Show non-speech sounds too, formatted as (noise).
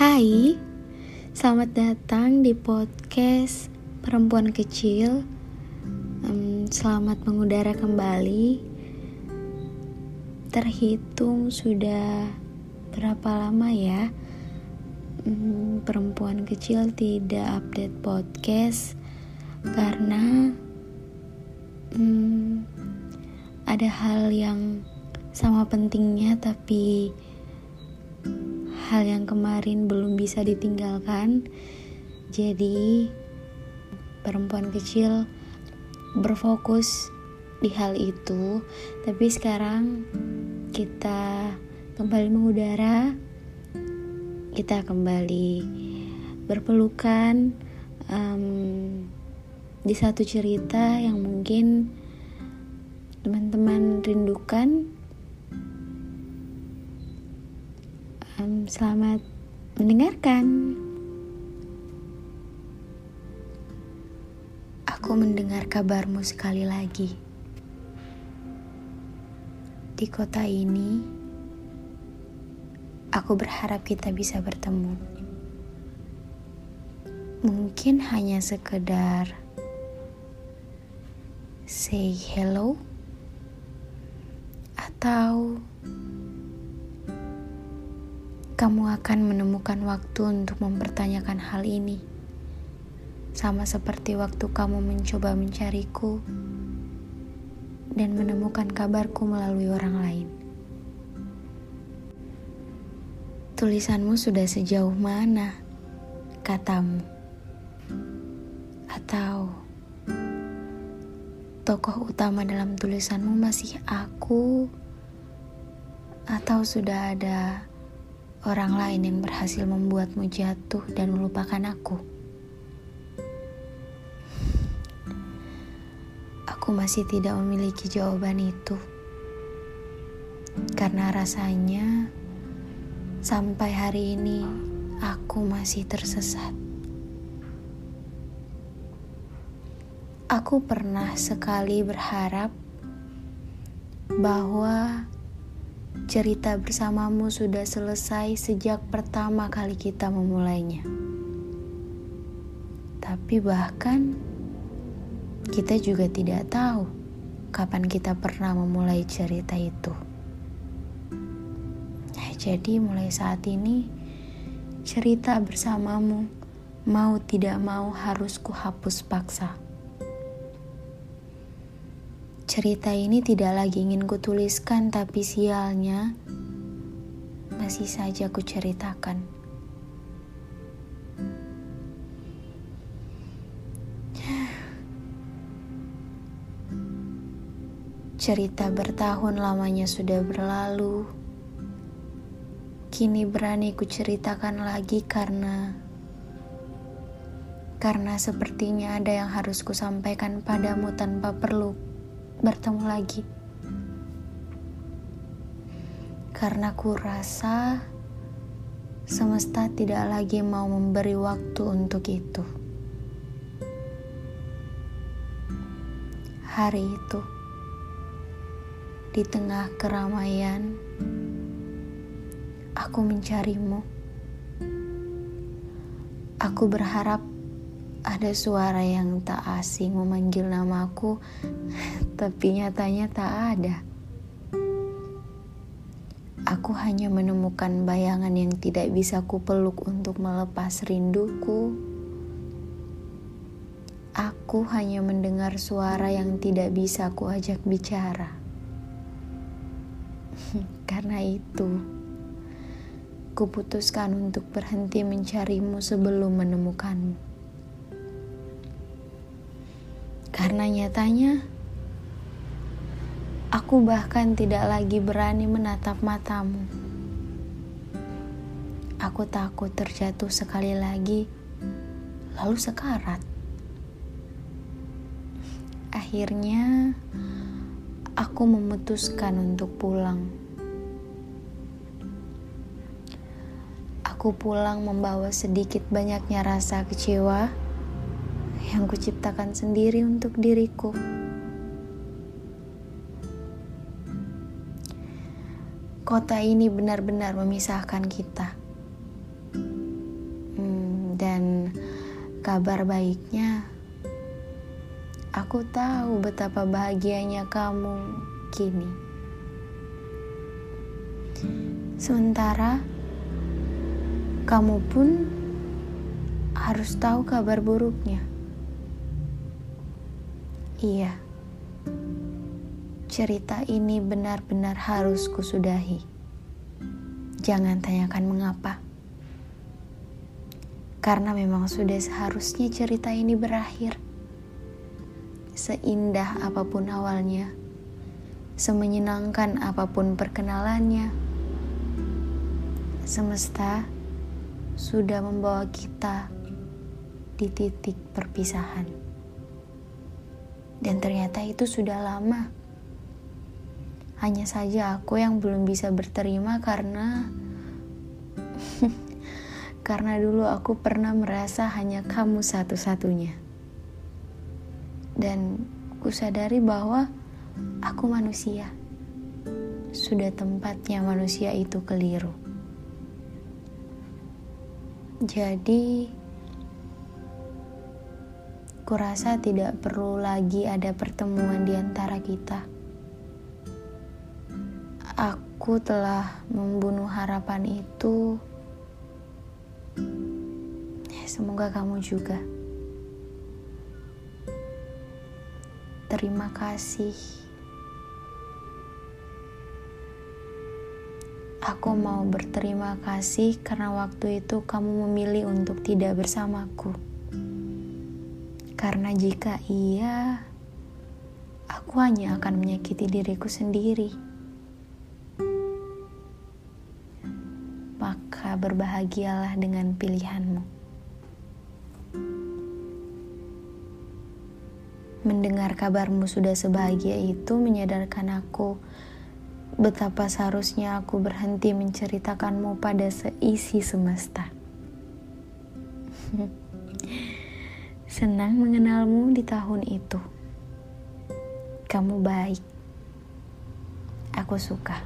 Hai, selamat datang di podcast Perempuan Kecil. Um, selamat mengudara kembali. Terhitung sudah berapa lama ya? Um, perempuan Kecil tidak update podcast karena um, ada hal yang sama pentingnya tapi hal yang kemarin belum bisa ditinggalkan. Jadi, perempuan kecil berfokus di hal itu, tapi sekarang kita kembali mengudara, kita kembali berpelukan um, di satu cerita yang mungkin teman-teman rindukan selamat mendengarkan. Aku mendengar kabarmu sekali lagi. Di kota ini, aku berharap kita bisa bertemu. Mungkin hanya sekedar say hello atau kamu akan menemukan waktu untuk mempertanyakan hal ini. Sama seperti waktu kamu mencoba mencariku dan menemukan kabarku melalui orang lain. Tulisanmu sudah sejauh mana? Katamu. Atau tokoh utama dalam tulisanmu masih aku? Atau sudah ada orang lain yang berhasil membuatmu jatuh dan melupakan aku. Aku masih tidak memiliki jawaban itu, karena rasanya sampai hari ini aku masih tersesat. Aku pernah sekali berharap bahwa cerita bersamamu sudah selesai sejak pertama kali kita memulainya. Tapi bahkan kita juga tidak tahu kapan kita pernah memulai cerita itu. Nah, jadi mulai saat ini cerita bersamamu mau tidak mau harus kuhapus paksa. Cerita ini tidak lagi ingin kutuliskan, tapi sialnya masih saja ku ceritakan. Cerita bertahun lamanya sudah berlalu. Kini berani ku ceritakan lagi karena karena sepertinya ada yang harus ku sampaikan padamu tanpa perlu bertemu lagi. Karena ku rasa semesta tidak lagi mau memberi waktu untuk itu. Hari itu, di tengah keramaian, aku mencarimu. Aku berharap ada suara yang tak asing memanggil namaku, (laughs) tapi nyatanya tak ada. Aku hanya menemukan bayangan yang tidak bisa kupeluk untuk melepas rinduku. Aku hanya mendengar suara yang tidak bisa kuajak bicara. (laughs) Karena itu, kuputuskan untuk berhenti mencarimu sebelum menemukanmu. Karena nyatanya aku bahkan tidak lagi berani menatap matamu. Aku takut terjatuh sekali lagi, lalu sekarat. Akhirnya, aku memutuskan untuk pulang. Aku pulang membawa sedikit banyaknya rasa kecewa yang kuciptakan sendiri untuk diriku. Kota ini benar-benar memisahkan kita. kabar baiknya, aku tahu betapa bahagianya kamu kini. Sementara kamu pun harus tahu kabar buruknya. Iya, cerita ini benar-benar harus kusudahi. Jangan tanyakan mengapa karena memang sudah seharusnya cerita ini berakhir. Seindah apa pun awalnya, semenyenangkan apa pun perkenalannya, semesta sudah membawa kita di titik perpisahan. Dan ternyata itu sudah lama. Hanya saja aku yang belum bisa berterima karena (laughs) karena dulu aku pernah merasa hanya kamu satu-satunya. Dan kusadari bahwa aku manusia. Sudah tempatnya manusia itu keliru. Jadi, kurasa tidak perlu lagi ada pertemuan di antara kita. Aku telah membunuh harapan itu Semoga kamu juga. Terima kasih. Aku mau berterima kasih karena waktu itu kamu memilih untuk tidak bersamaku. Karena jika iya, aku hanya akan menyakiti diriku sendiri. Maka berbahagialah dengan pilihanmu. Mendengar kabarmu sudah sebahagia itu menyadarkan aku betapa seharusnya aku berhenti menceritakanmu pada seisi semesta. (laughs) Senang mengenalmu di tahun itu. Kamu baik. Aku suka.